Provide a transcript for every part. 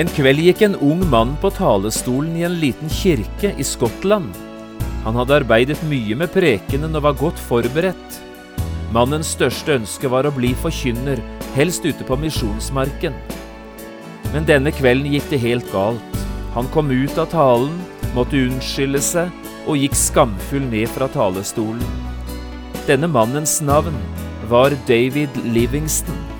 En kveld gikk en ung mann på talestolen i en liten kirke i Skottland. Han hadde arbeidet mye med prekenen og var godt forberedt. Mannens største ønske var å bli forkynner, helst ute på misjonsmarken. Men denne kvelden gikk det helt galt. Han kom ut av talen, måtte unnskylde seg og gikk skamfull ned fra talestolen. Denne mannens navn var David Livingston.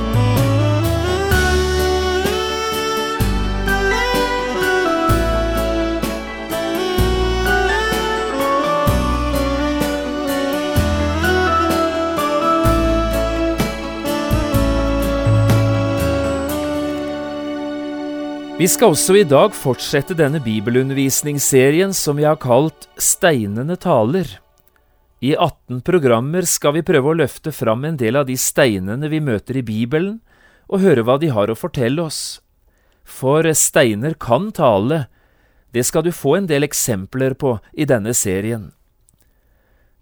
Vi skal også i dag fortsette denne bibelundervisningsserien som vi har kalt Steinene taler. I 18 programmer skal vi prøve å løfte fram en del av de steinene vi møter i Bibelen, og høre hva de har å fortelle oss. For steiner kan tale. Det skal du få en del eksempler på i denne serien.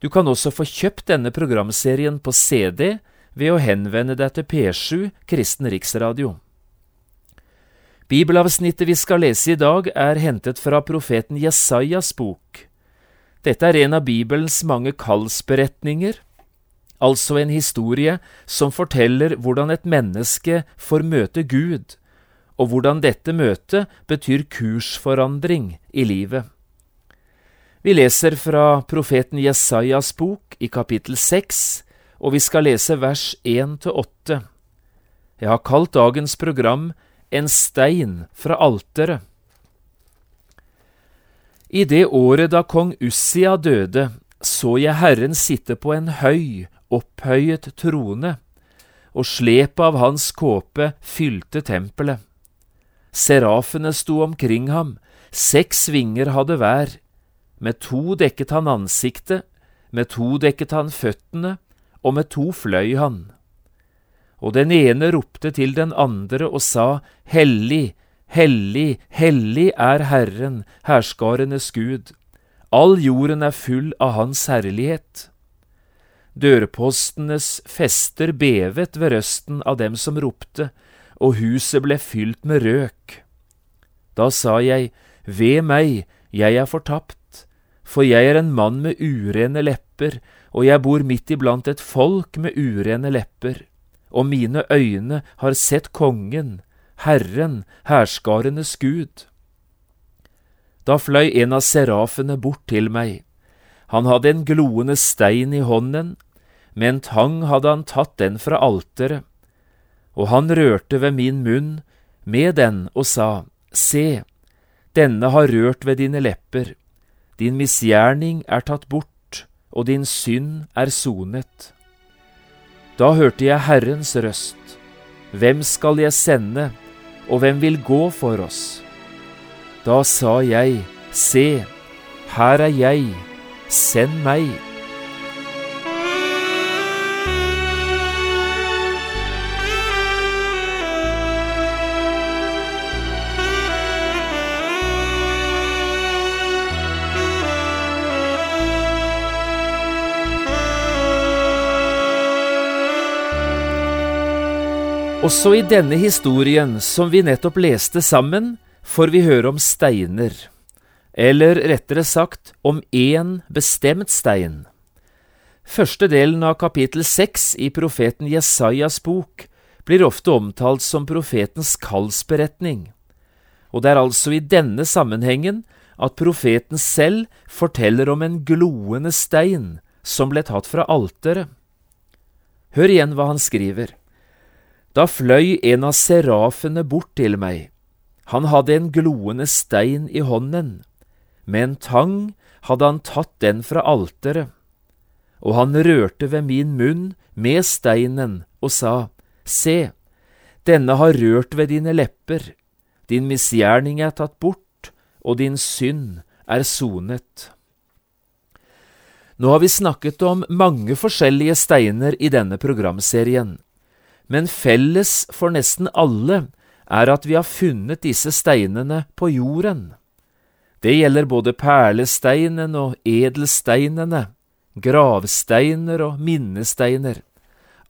Du kan også få kjøpt denne programserien på CD ved å henvende deg til P7 Kristen Riksradio. Bibelavsnittet vi skal lese i dag, er hentet fra profeten Jesajas bok. Dette er en av Bibelens mange kallsberetninger, altså en historie som forteller hvordan et menneske får møte Gud, og hvordan dette møtet betyr kursforandring i livet. Vi leser fra profeten Jesajas bok i kapittel seks, og vi skal lese vers én til åtte. Jeg har kalt dagens program en stein fra alteret. I det året da kong Ussia døde, så jeg Herren sitte på en høy, opphøyet trone, og slepet av hans kåpe fylte tempelet. Serafene sto omkring ham, seks vinger hadde hver, med to dekket han ansiktet, med to dekket han føttene, og med to fløy han og den ene ropte til den andre og sa, Hellig, hellig, hellig er Herren, herskarenes Gud. All jorden er full av Hans herlighet. Dørpostenes fester bevet ved røsten av dem som ropte, og huset ble fylt med røk. Da sa jeg, Ved meg, jeg er fortapt, for jeg er en mann med urene lepper, og jeg bor midt iblant et folk med urene lepper og mine øyne har sett Kongen, Herren, herskarenes Gud. Da fløy en av serafene bort til meg. Han hadde en gloende stein i hånden, med en tang hadde han tatt den fra alteret, og han rørte ved min munn med den og sa, Se, denne har rørt ved dine lepper, din misgjerning er tatt bort, og din synd er sonet. Da hørte jeg Herrens røst. Hvem skal jeg sende, og hvem vil gå for oss? Da sa jeg, Se, her er jeg, send meg. Også i denne historien som vi nettopp leste sammen, får vi høre om steiner, eller rettere sagt om én bestemt stein. Første delen av kapittel seks i profeten Jesajas bok blir ofte omtalt som profetens kallsberetning, og det er altså i denne sammenhengen at profeten selv forteller om en gloende stein som ble tatt fra alteret. Hør igjen hva han skriver. Da fløy en av serafene bort til meg. Han hadde en gloende stein i hånden. Med en tang hadde han tatt den fra alteret. Og han rørte ved min munn med steinen og sa, Se, Denne har rørt ved dine lepper, din misgjerning er tatt bort, og din synd er sonet. Nå har vi snakket om mange forskjellige steiner i denne programserien, men felles for nesten alle er at vi har funnet disse steinene på jorden. Det gjelder både perlesteinen og edelsteinene, gravsteiner og minnesteiner.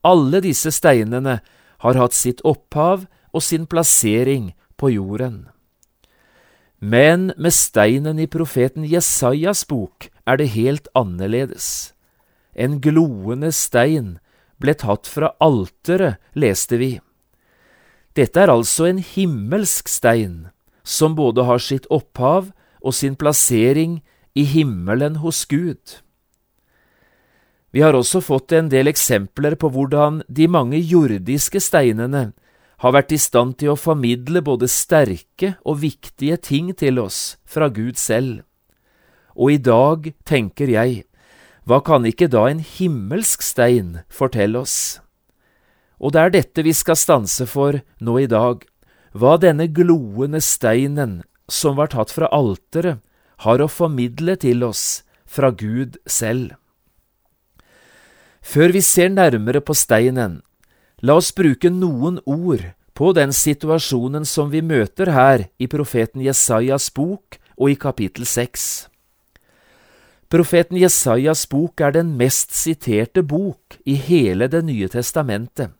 Alle disse steinene har hatt sitt opphav og sin plassering på jorden. Men med steinen i profeten Jesajas bok er det helt annerledes. En gloende stein ble tatt fra alteret, leste vi. Dette er altså en himmelsk stein, som både har sitt opphav og sin plassering i himmelen hos Gud. Vi har også fått en del eksempler på hvordan de mange jordiske steinene har vært i stand til å formidle både sterke og viktige ting til oss fra Gud selv. Og i dag tenker jeg, hva kan ikke da en himmelsk stein fortelle oss? Og det er dette vi skal stanse for nå i dag, hva denne gloende steinen som var tatt fra alteret, har å formidle til oss fra Gud selv. Før vi ser nærmere på steinen, la oss bruke noen ord på den situasjonen som vi møter her i profeten Jesajas bok og i kapittel seks. Profeten Jesajas bok er den mest siterte bok i hele Det nye testamentet.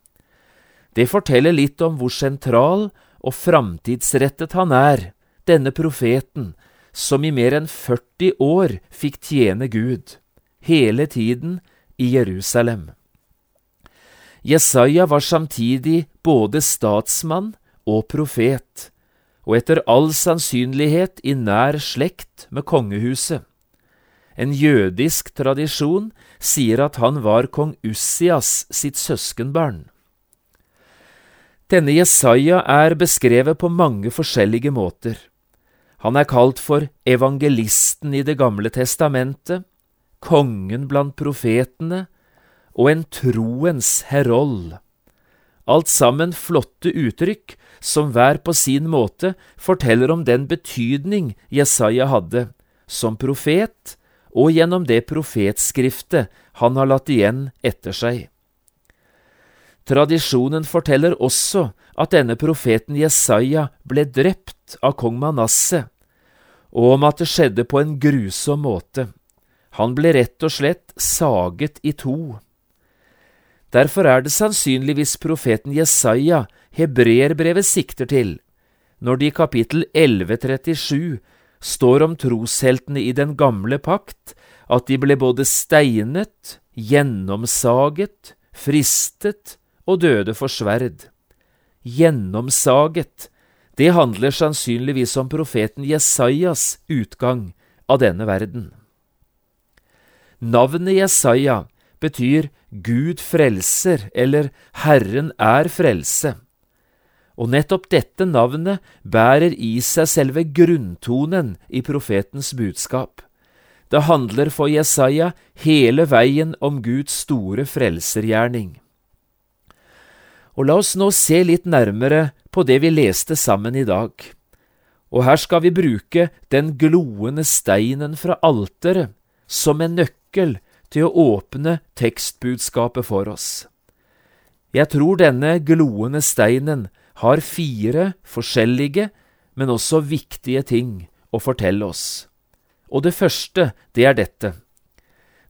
Det forteller litt om hvor sentral og framtidsrettet han er, denne profeten, som i mer enn 40 år fikk tjene Gud, hele tiden i Jerusalem. Jesaja var samtidig både statsmann og profet, og etter all sannsynlighet i nær slekt med kongehuset. En jødisk tradisjon sier at han var kong Ussias sitt søskenbarn. Denne Jesaja er beskrevet på mange forskjellige måter. Han er kalt for evangelisten i Det gamle testamentet, kongen blant profetene og en troens herold. Alt sammen flotte uttrykk som hver på sin måte forteller om den betydning Jesaja hadde, som profet og gjennom det profetskriftet han har latt igjen etter seg. Tradisjonen forteller også at denne profeten Jesaja ble drept av kong Manasseh, og om at det skjedde på en grusom måte. Han ble rett og slett saget i to. Derfor er det sannsynligvis profeten Jesaja hebreerbrevet sikter til, når det i kapittel 1137 står om trosheltene i den gamle pakt at de ble både steinet, gjennomsaget, fristet og døde for sverd. Gjennomsaget, det handler sannsynligvis om profeten Jesajas utgang av denne verden. Navnet Jesaja betyr Gud frelser eller Herren er frelse. Og nettopp dette navnet bærer i seg selve grunntonen i profetens budskap. Det handler for Jesaja hele veien om Guds store frelsergjerning. Og la oss nå se litt nærmere på det vi leste sammen i dag. Og her skal vi bruke den gloende steinen fra alteret som en nøkkel til å åpne tekstbudskapet for oss. Jeg tror denne gloende steinen har fire forskjellige, men også viktige ting å fortelle oss. Og det første, det er dette.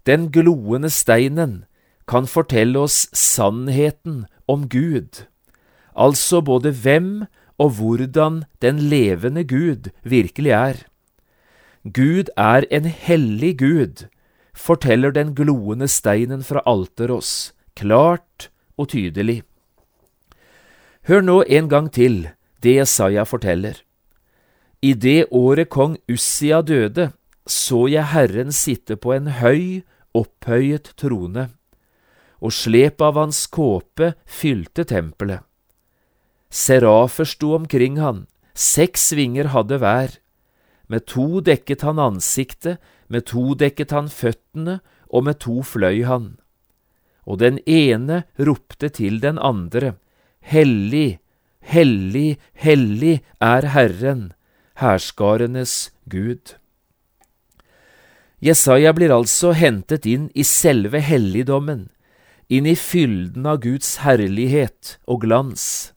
Den gloende steinen kan fortelle oss sannheten om Gud, altså både hvem og hvordan den levende Gud virkelig er. Gud er en hellig Gud, forteller den gloende steinen fra alteret oss, klart og tydelig. Hør nå en gang til det Jesaja forteller. I det året kong Ussia døde, så jeg Herren sitte på en høy, opphøyet trone, og slep av hans kåpe fylte tempelet. Serafer sto omkring han, seks vinger hadde hver. Med to dekket han ansiktet, med to dekket han føttene, og med to fløy han. Og den ene ropte til den andre, Hellig, hellig, hellig er Herren, herskarenes Gud. Jesaja blir altså hentet inn i selve helligdommen, inn i fylden av Guds herlighet og glans.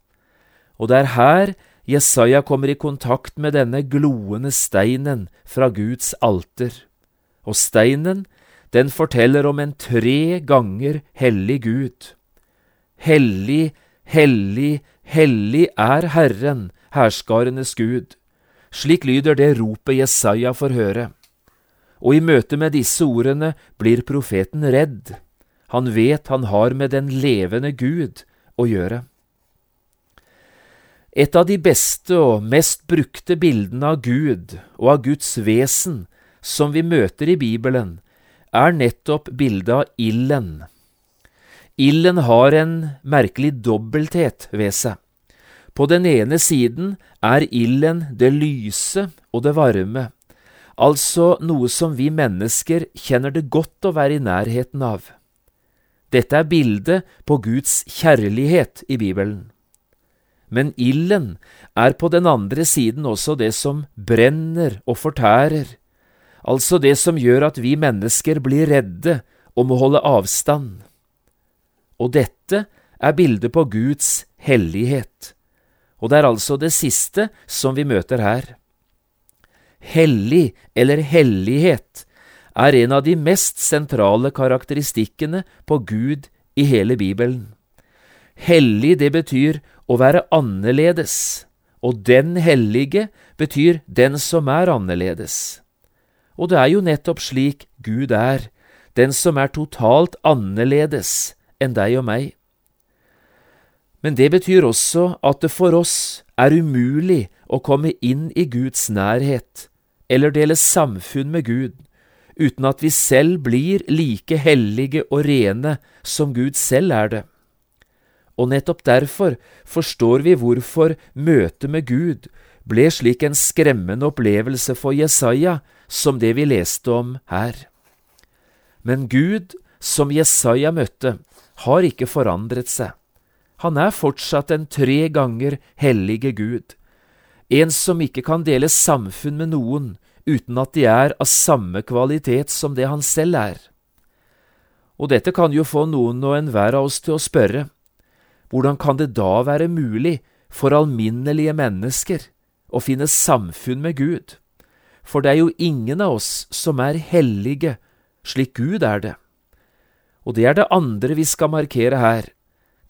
Og det er her Jesaja kommer i kontakt med denne gloende steinen fra Guds alter. Og steinen, den forteller om en tre ganger hellig Gud. Hellig, hellig, hellig er Herren, herskarenes Gud. Slik lyder det ropet Jesaja får høre. Og i møte med disse ordene blir profeten redd. Han vet han har med den levende Gud å gjøre. Et av de beste og mest brukte bildene av Gud og av Guds vesen som vi møter i Bibelen, er nettopp bildet av ilden. Ilden har en merkelig dobbelthet ved seg. På den ene siden er ilden det lyse og det varme, altså noe som vi mennesker kjenner det godt å være i nærheten av. Dette er bildet på Guds kjærlighet i Bibelen. Men ilden er på den andre siden også det som brenner og fortærer, altså det som gjør at vi mennesker blir redde og må holde avstand. Og dette er bildet på Guds hellighet, og det er altså det siste som vi møter her. Hellig eller hellighet er en av de mest sentrale karakteristikkene på Gud i hele Bibelen. Hellig, det betyr å være annerledes, og den hellige betyr den som er annerledes. Og det er jo nettopp slik Gud er, den som er totalt annerledes enn deg og meg. Men det betyr også at det for oss er umulig å komme inn i Guds nærhet eller dele samfunn med Gud uten at vi selv blir like hellige og rene som Gud selv er det. Og nettopp derfor forstår vi hvorfor møtet med Gud ble slik en skremmende opplevelse for Jesaja som det vi leste om her. Men Gud, som Jesaja møtte, har ikke forandret seg. Han er fortsatt en tre ganger hellige Gud, en som ikke kan dele samfunn med noen uten at de er av samme kvalitet som det han selv er. Og dette kan jo få noen og enhver av oss til å spørre, hvordan kan det da være mulig for alminnelige mennesker å finne samfunn med Gud? For det er jo ingen av oss som er hellige slik Gud er det. Og det er det andre vi skal markere her,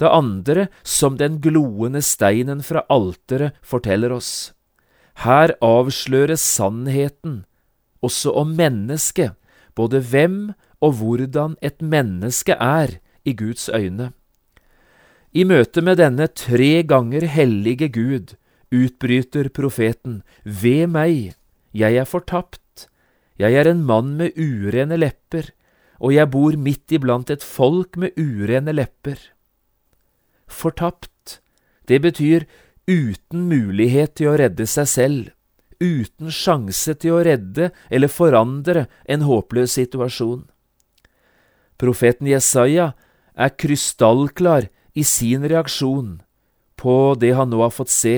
det andre som den gloende steinen fra alteret forteller oss. Her avsløres sannheten, også om mennesket, både hvem og hvordan et menneske er i Guds øyne. I møte med denne tre ganger hellige Gud utbryter profeten, Ved meg, jeg er fortapt, jeg er en mann med urene lepper, og jeg bor midt iblant et folk med urene lepper. Fortapt, det betyr uten mulighet til å redde seg selv, uten sjanse til å redde eller forandre en håpløs situasjon. Profeten Jesaja er krystallklar i sin reaksjon på det han nå har fått se.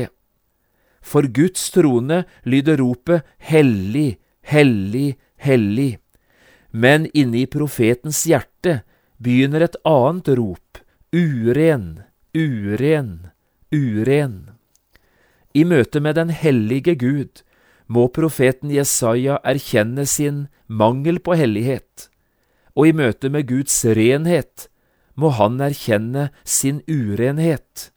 For Guds trone lyder ropet Hellig, hellig, hellig. Men inne i profetens hjerte begynner et annet rop, uren, uren, uren. I møte med den hellige Gud må profeten Jesaja erkjenne sin mangel på hellighet, og i møte med Guds renhet må han erkjenne sin urenhet.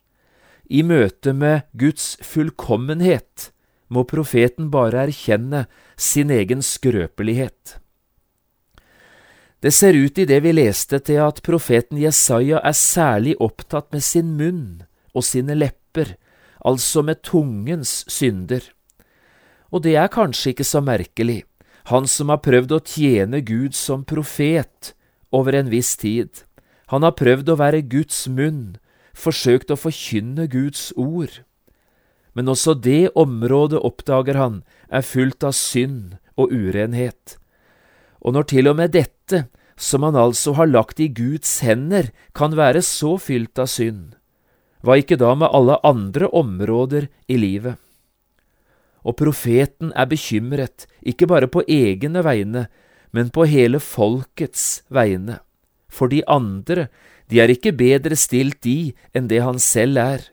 I møte med Guds fullkommenhet må profeten bare erkjenne sin egen skrøpelighet. Det ser ut i det vi leste til at profeten Jesaja er særlig opptatt med sin munn og sine lepper, altså med tungens synder. Og det er kanskje ikke så merkelig, han som har prøvd å tjene Gud som profet over en viss tid. Han har prøvd å være Guds munn, forsøkt å forkynne Guds ord. Men også det området, oppdager han, er fullt av synd og urenhet. Og når til og med dette, som han altså har lagt i Guds hender, kan være så fylt av synd, Hva ikke da med alle andre områder i livet? Og profeten er bekymret, ikke bare på egne vegne, men på hele folkets vegne. For de andre, de er ikke bedre stilt de enn det han selv er.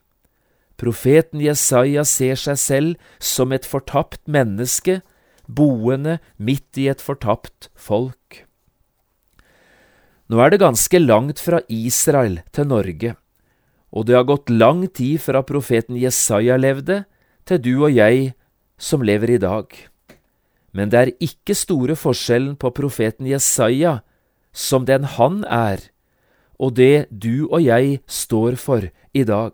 Profeten Jesaja ser seg selv som et fortapt menneske, boende midt i et fortapt folk. Nå er det ganske langt fra Israel til Norge, og det har gått lang tid fra profeten Jesaja levde, til du og jeg som lever i dag. Men det er ikke store forskjellen på profeten Jesaja som den han er, og det du og jeg står for i dag.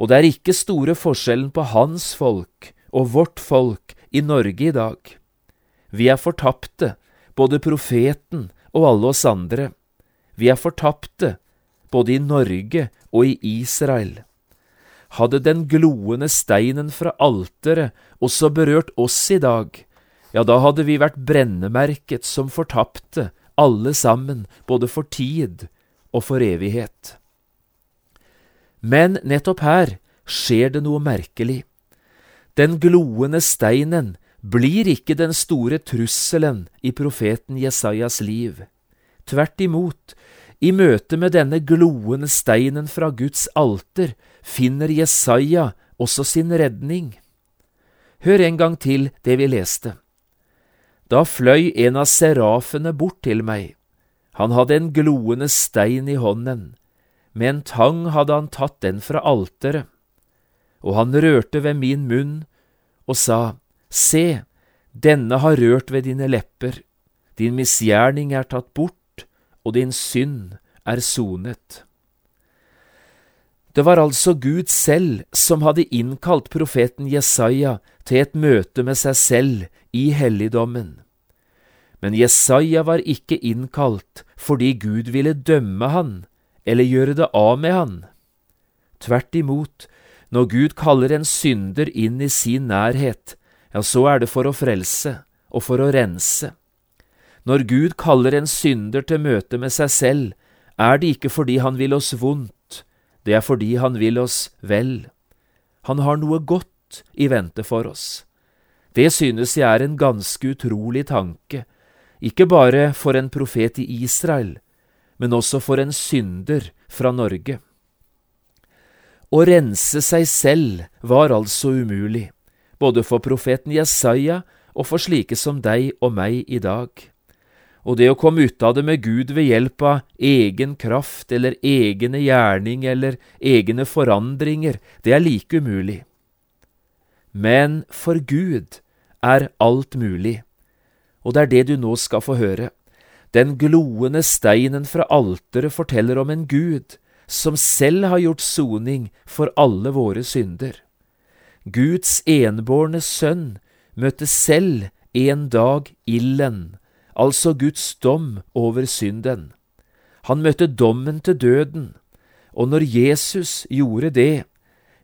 Og det er ikke store forskjellen på hans folk og vårt folk i Norge i dag. Vi er fortapte, både profeten og alle oss andre. Vi er fortapte, både i Norge og i Israel. Hadde den gloende steinen fra alteret også berørt oss i dag, ja, da hadde vi vært brennemerket som fortapte, alle sammen, både for tid og for evighet. Men nettopp her skjer det noe merkelig. Den gloende steinen blir ikke den store trusselen i profeten Jesajas liv. Tvert imot, i møte med denne gloende steinen fra Guds alter finner Jesaja også sin redning. Hør en gang til det vi leste. Da fløy en av serafene bort til meg. Han hadde en gloende stein i hånden. Med en tang hadde han tatt den fra alteret. Og han rørte ved min munn og sa, Se, denne har rørt ved dine lepper, din misgjerning er tatt bort, og din synd er sonet. Det var altså Gud selv som hadde innkalt profeten Jesaja til et møte med seg selv i helligdommen. Men Jesaja var ikke innkalt fordi Gud ville dømme han eller gjøre det av med han. Tvert imot, når Gud kaller en synder inn i sin nærhet, ja, så er det for å frelse og for å rense. Når Gud kaller en synder til møte med seg selv, er det ikke fordi han vil oss vondt, det er fordi han vil oss vel. Han har noe godt i vente for oss. Det synes jeg er en ganske utrolig tanke, ikke bare for en profet i Israel, men også for en synder fra Norge. Å rense seg selv var altså umulig, både for profeten Jesaja og for slike som deg og meg i dag og det å komme ut av det med Gud ved hjelp av egen kraft eller egne gjerning eller egne forandringer, det er like umulig. Men for Gud er alt mulig, og det er det du nå skal få høre. Den gloende steinen fra alteret forteller om en Gud som selv har gjort soning for alle våre synder. Guds enbårne sønn møtte selv en dag ilden altså Guds dom over synden. Han møtte dommen til døden, og når Jesus gjorde det,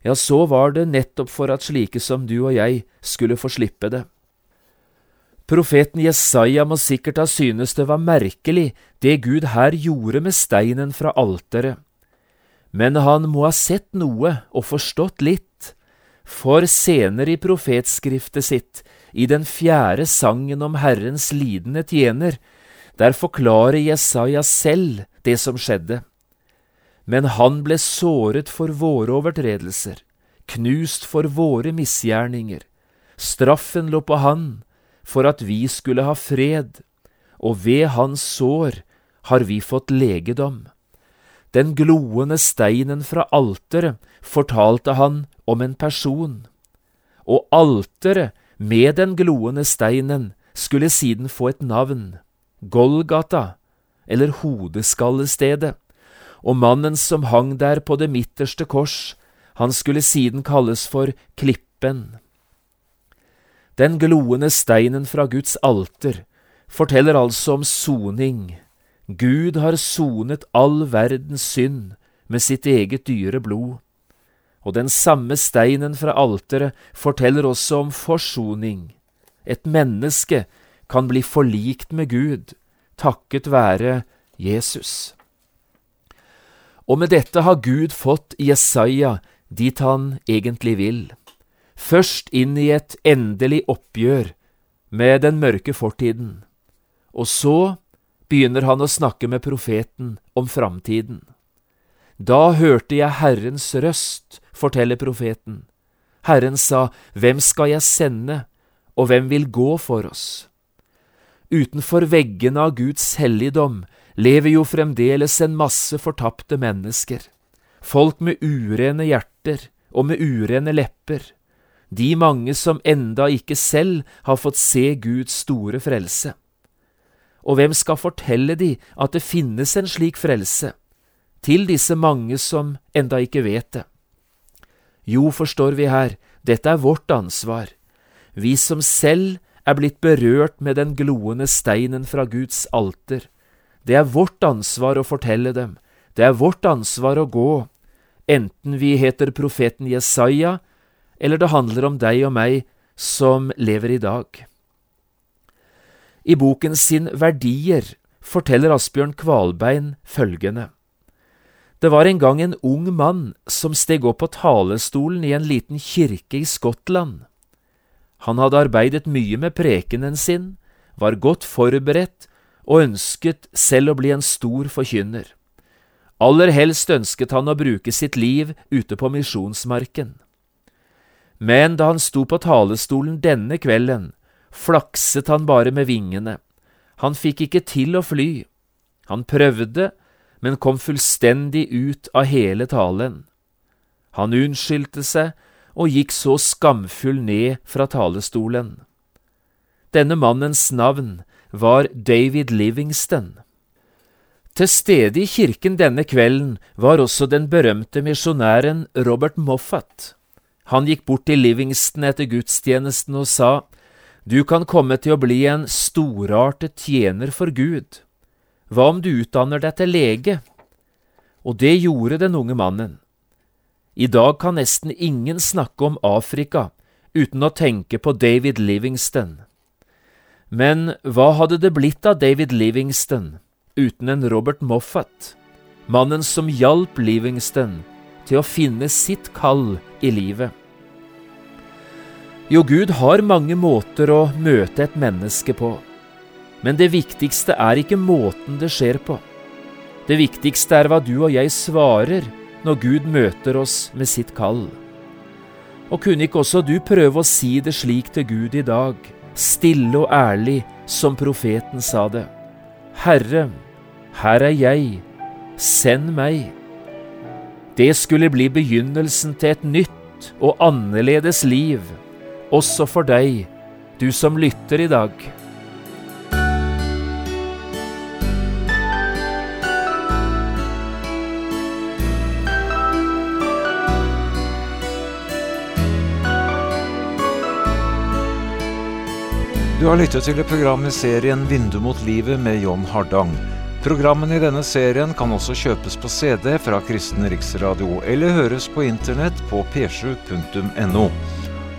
ja, så var det nettopp for at slike som du og jeg skulle få slippe det. Profeten Jesaja må sikkert ha synes det var merkelig det Gud her gjorde med steinen fra alteret, men han må ha sett noe og forstått litt, for senere i profetskriftet sitt i den fjerde sangen om Herrens lidende tjener, der forklarer Jesaja selv det som skjedde. Men han ble såret for våre overtredelser, knust for våre misgjerninger. Straffen lå på han for at vi skulle ha fred, og ved hans sår har vi fått legedom. Den gloende steinen fra alteret fortalte han om en person, og alteret med den gloende steinen skulle siden få et navn, Golgata, eller Hodeskallestedet, og mannen som hang der på det midterste kors, han skulle siden kalles for Klippen. Den gloende steinen fra Guds alter forteller altså om soning. Gud har sonet all verdens synd med sitt eget dyre blod og den samme steinen fra alteret forteller også om forsoning. Et menneske kan bli forlikt med Gud takket være Jesus. Og med dette har Gud fått Jesaja dit han egentlig vil. Først inn i et endelig oppgjør med den mørke fortiden, og så begynner han å snakke med profeten om framtiden. Da hørte jeg Herrens røst, forteller profeten. Herren sa, Hvem skal jeg sende, og hvem vil gå for oss? Utenfor veggene av Guds helligdom lever jo fremdeles en masse fortapte mennesker, folk med urene hjerter og med urene lepper, de mange som enda ikke selv har fått se Guds store frelse. Og hvem skal fortelle de at det finnes en slik frelse, til disse mange som enda ikke vet det? Jo, forstår vi her, dette er vårt ansvar, vi som selv er blitt berørt med den gloende steinen fra Guds alter, det er vårt ansvar å fortelle dem, det er vårt ansvar å gå, enten vi heter profeten Jesaja, eller det handler om deg og meg som lever i dag. I boken sin Verdier forteller Asbjørn Kvalbein følgende. Det var en gang en ung mann som steg opp på talestolen i en liten kirke i Skottland. Han hadde arbeidet mye med prekenen sin, var godt forberedt og ønsket selv å bli en stor forkynner. Aller helst ønsket han å bruke sitt liv ute på misjonsmarken. Men da han sto på talestolen denne kvelden, flakset han bare med vingene. Han fikk ikke til å fly. Han prøvde, men kom fullstendig ut av hele talen. Han unnskyldte seg og gikk så skamfull ned fra talestolen. Denne mannens navn var David Livingston. Til stede i kirken denne kvelden var også den berømte misjonæren Robert Moffat. Han gikk bort til Livingston etter gudstjenesten og sa, Du kan komme til å bli en storartet tjener for Gud. Hva om du utdanner deg til lege? Og det gjorde den unge mannen. I dag kan nesten ingen snakke om Afrika uten å tenke på David Livingston. Men hva hadde det blitt av David Livingston uten en Robert Moffat, mannen som hjalp Livingston til å finne sitt kall i livet? Jo, Gud har mange måter å møte et menneske på, men det viktigste er ikke måten det skjer på. Det viktigste er hva du og jeg svarer når Gud møter oss med sitt kall. Og kunne ikke også du prøve å si det slik til Gud i dag? stille og ærlig, som profeten sa det. Herre, her er jeg, send meg. Det skulle bli begynnelsen til et nytt og annerledes liv, også for deg, du som lytter i dag. Du har lyttet til et program i serien Vindu mot livet med John Hardang. Programmene i denne serien kan også kjøpes på CD fra Kristen Riksradio, eller høres på internett på p7.no.